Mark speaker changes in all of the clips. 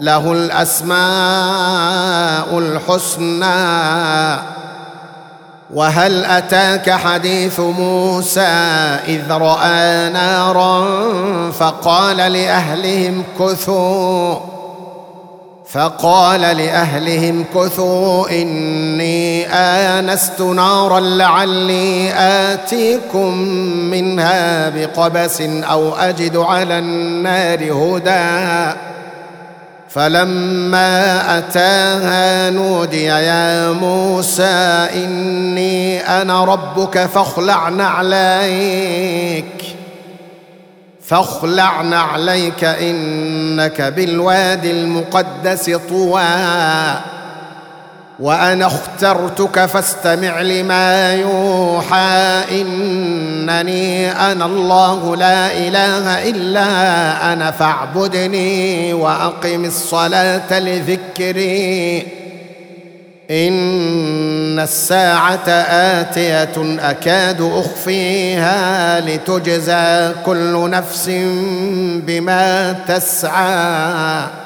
Speaker 1: له الأسماء الحسنى. وهل أتاك حديث موسى إذ رأى نارا فقال لأهلهم كثوا؟ فقال لأهلهم كثوا إني آنست نارا لعلي آتيكم منها بقبس أو أجد على النار هدى. فلما أتاها نودي يا موسى إني أنا ربك فاخلع نعليك فاخلع نعليك إنك بالوادي المقدس طوى. وأنا اخترتك فاستمع لما يوحى. إنني أنا الله لا إله إلا أنا فاعبدني وأقم الصلاة لذكري. إن الساعة آتية أكاد أخفيها لتجزى كل نفس بما تسعى.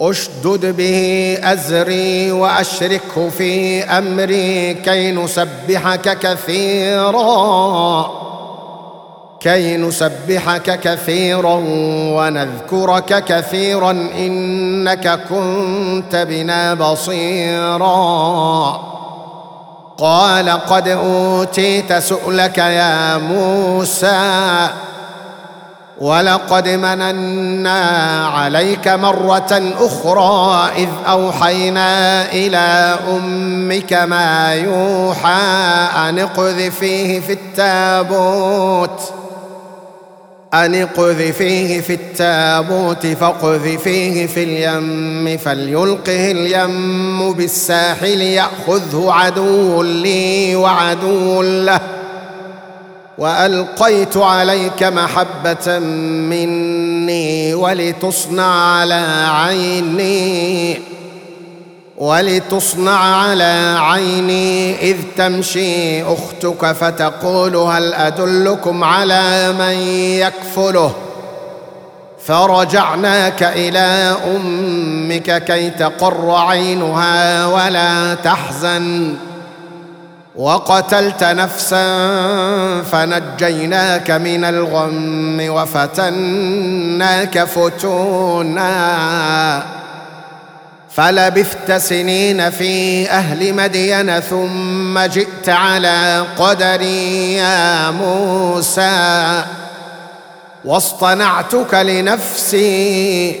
Speaker 1: أشدد به أزري وأشركه في أمري كي نسبحك كثيرا. كي نسبحك كثيرا ونذكرك كثيرا إنك كنت بنا بصيرا. قال قد أوتيت سؤلك يا موسى ولقد مننا عليك مرة أخرى إذ أوحينا إلى أمك ما يوحى أن اقذفيه في التابوت أن اقذفيه في التابوت فاقذفيه في اليم فليلقه اليم بالساحل يأخذه عدو لي وعدو له. وألقيت عليك محبة مني ولتصنع على عيني ولتصنع على عيني إذ تمشي أختك فتقول هل أدلكم على من يكفله؟ فرجعناك إلى أمك كي تقر عينها ولا تحزن. وقتلت نفسا فنجيناك من الغم وفتناك فتونا. فلبثت سنين في أهل مدين ثم جئت على قدري يا موسى. واصطنعتك لنفسي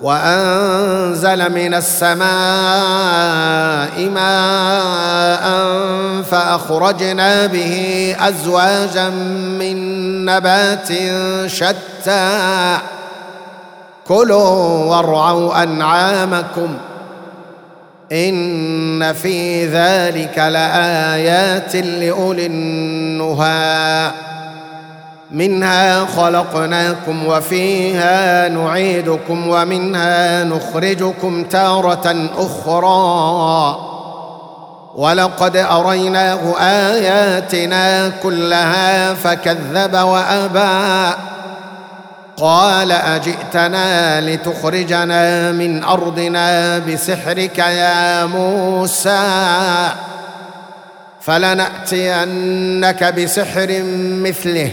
Speaker 1: وأنزل من السماء ماء فأخرجنا به أزواجا من نبات شتى. كلوا وارعوا أنعامكم إن في ذلك لآيات لأولي النهي منها خلقناكم وفيها نعيدكم ومنها نخرجكم تارة أخرى. ولقد أريناه آياتنا كلها فكذب وأبى. قال أجئتنا لتخرجنا من أرضنا بسحرك يا موسى. فلنأتينك بسحر مثله.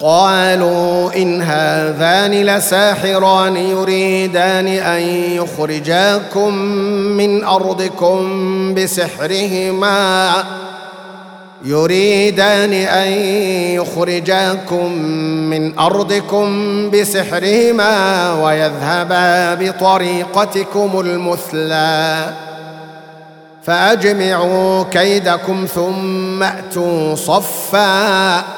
Speaker 1: قالوا إن هذان لساحران يريدان أن يخرجاكم من أرضكم بسحرهما. يريدان أن يخرجاكم من أرضكم بسحرهما ويذهبا بطريقتكم المثلى. فأجمعوا كيدكم ثم أتوا صفا.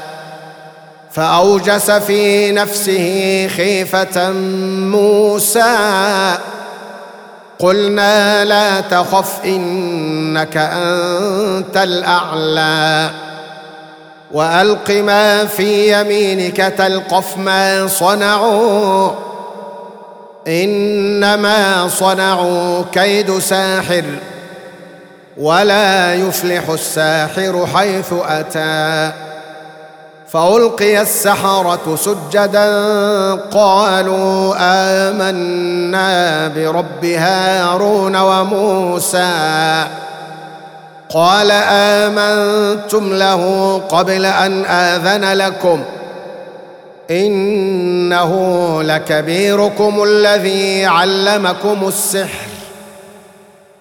Speaker 1: فأوجس في نفسه خيفة موسى. قلنا لا تخف إنك أنت الأعلى. وألق ما في يمينك تلقف ما صنعوا. إنما صنعوا كيد ساحر ولا يفلح الساحر حيث أتى. فألقي السحرة سجدا. قالوا آمنا برب هارون وموسى. قال آمنتم له قبل أن آذن لكم. إنه لكبيركم الذي علمكم السحر.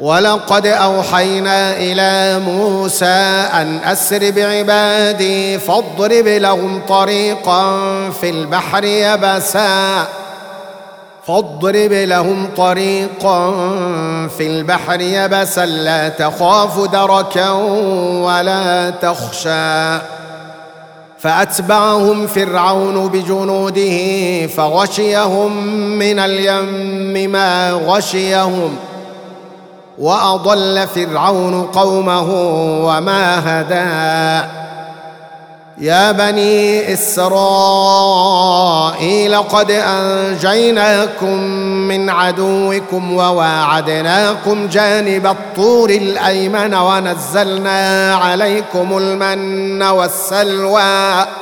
Speaker 1: ولقد أوحينا إلى موسى أن أسر بعبادي فاضرب لهم طريقا في البحر يبسا. فاضرب لهم طريقا في البحر يبسا. لا تخاف دركا ولا تخشى. فأتبعهم فرعون بجنوده فغشيهم من اليم ما غشيهم. وأضل فرعون قومه وما هدى. يا بني إسرائيل قد أنجيناكم من عدوكم وواعدناكم جانب الطور الأيمن ونزلنا عليكم المن والسلوى.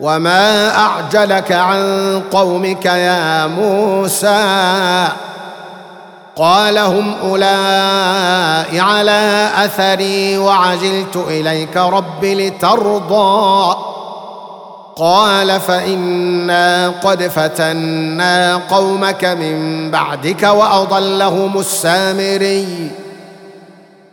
Speaker 1: وما اعجلك عن قومك يا موسى قال هم اولئك على اثري وعجلت اليك رب لترضى قال فانا قد فتنا قومك من بعدك واضلهم السامري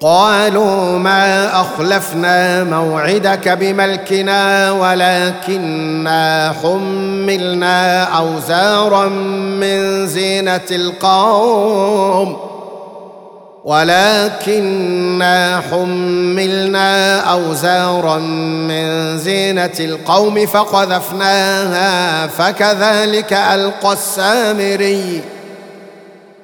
Speaker 1: قالوا ما أخلفنا موعدك بملكنا ولكنا حملنا أوزارا من زينة القوم ولكنا حملنا أوزارا من زينة القوم فقذفناها فكذلك ألقى السامري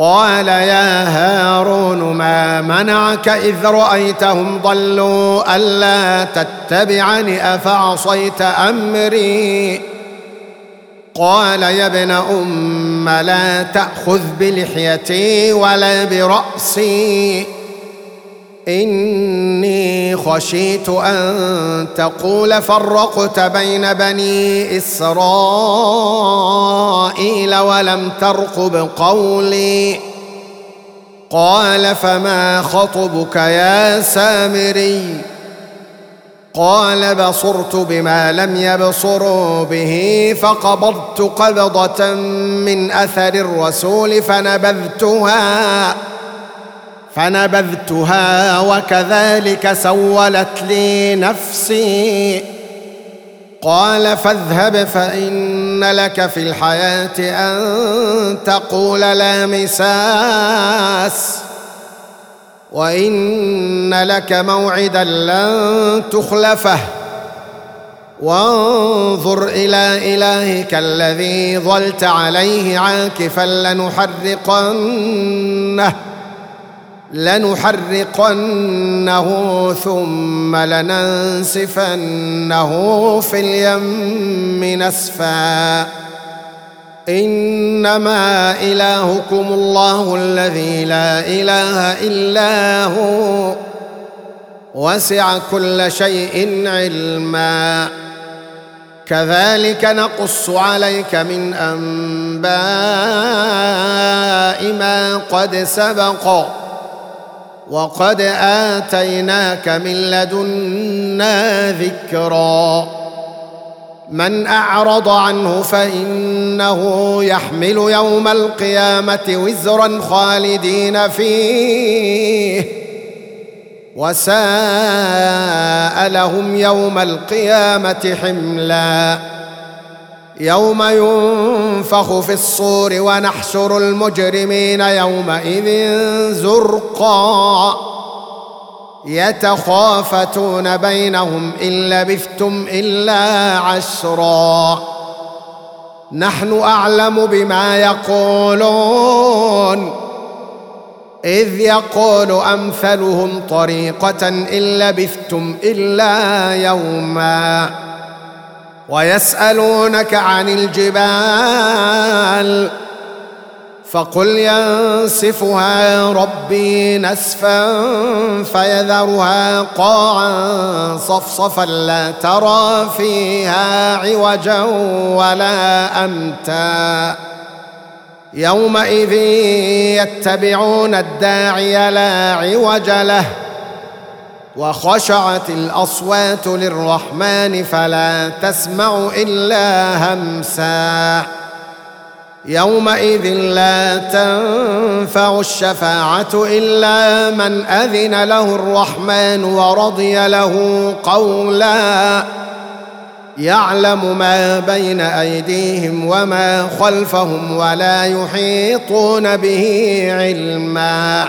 Speaker 1: قال يا هارون ما منعك إذ رأيتهم ضلوا ألا تتبعني أفعصيت أمري؟ قال يا ابن أم لا تأخذ بلحيتي ولا برأسي. إني خشيت أن تقول فرقت بين بني إسرائيل ولم ترقب قولي. قال فما خطبك يا سامري؟ قال بصرت بما لم يبصروا به فقبضت قبضة من أثر الرسول فنبذتها. فنبذتها وكذلك سولت لي نفسي. قال فاذهب فإن لك في الحياة أن تقول لا مساس. وإن لك موعدا لن تخلفه. وانظر إلى إلهك الذي ظلت عليه عاكفا لنحرقنه. لنحرقنه ثم لننسفنه في اليم نسفا. إنما إلهكم الله الذي لا إله إلا هو وسع كل شيء علما. كذلك نقص عليك من أنباء ما قد سبق. وقد آتيناك من لدنا ذكرا. من أعرض عنه فإنه يحمل يوم القيامة وزرا خالدين فيه. وساء لهم يوم القيامة حملا. يوم ينفخ في الصور ونحشر المجرمين يومئذ زرقا. يتخافتون بينهم إن لبثتم إلا عشرا. نحن أعلم بما يقولون. إذ يقول أمثلهم طريقة إن لبثتم إلا يوما. ويسألونك عن الجبال فقل ينسفها ربي نسفا فيذرها قاعا صفصفا لا ترى فيها عوجا ولا أمتا يومئذ يتبعون الداعي لا عوج له وخشعت الأصوات للرحمن فلا تسمع إلا همسا. يومئذ لا تنفع الشفاعة إلا من أذن له الرحمن ورضي له قولا. يعلم ما بين أيديهم وما خلفهم ولا يحيطون به علما.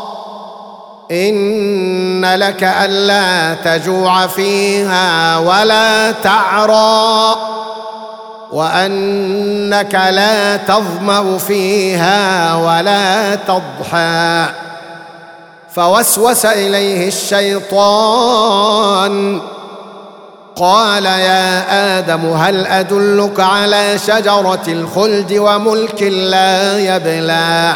Speaker 1: إن لك ألا تجوع فيها ولا تعرى وأنك لا تظمأ فيها ولا تضحى. فوسوس إليه الشيطان. قال يا آدم هل أدلك على شجرة الخلد وملك لا يبلى؟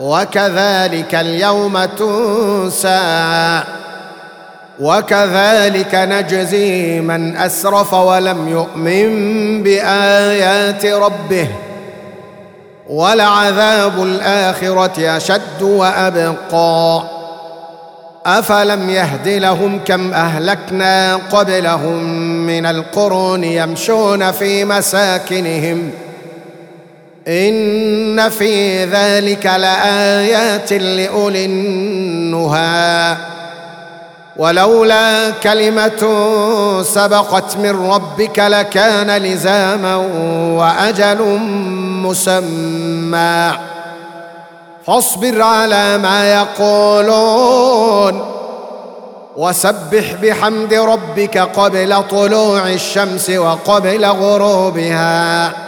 Speaker 1: وكذلك اليوم تنسى. وكذلك نجزي من أسرف ولم يؤمن بآيات ربه. ولعذاب الآخرة أشد وأبقى. أفلم يهد لهم كم أهلكنا قبلهم من القرون يمشون في مساكنهم. إن في ذلك لآيات لأولي النهى. ولولا كلمة سبقت من ربك لكان لزاما وأجل مسمى. فاصبر على ما يقولون وسبح بحمد ربك قبل طلوع الشمس وقبل غروبها.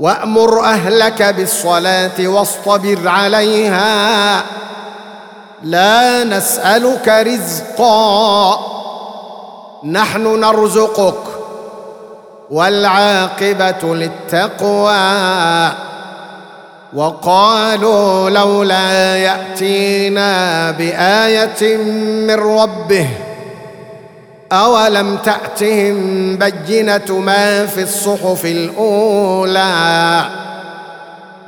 Speaker 1: وأمر أهلك بالصلاة واصطبر عليها. لا نسألك رزقا. نحن نرزقك. والعاقبة للتقوى. وقالوا لولا يأتينا بآية من ربه. أولم تأتهم بينه ما في الصحف الأولى؟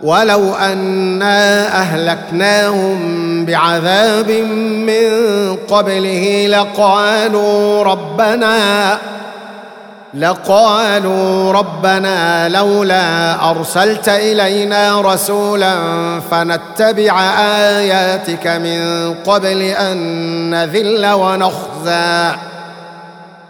Speaker 1: ولو أنا أهلكناهم بعذاب من قبله لقالوا ربنا لقالوا ربنا لولا أرسلت إلينا رسولا فنتبع آياتك من قبل أن نذل ونخزى.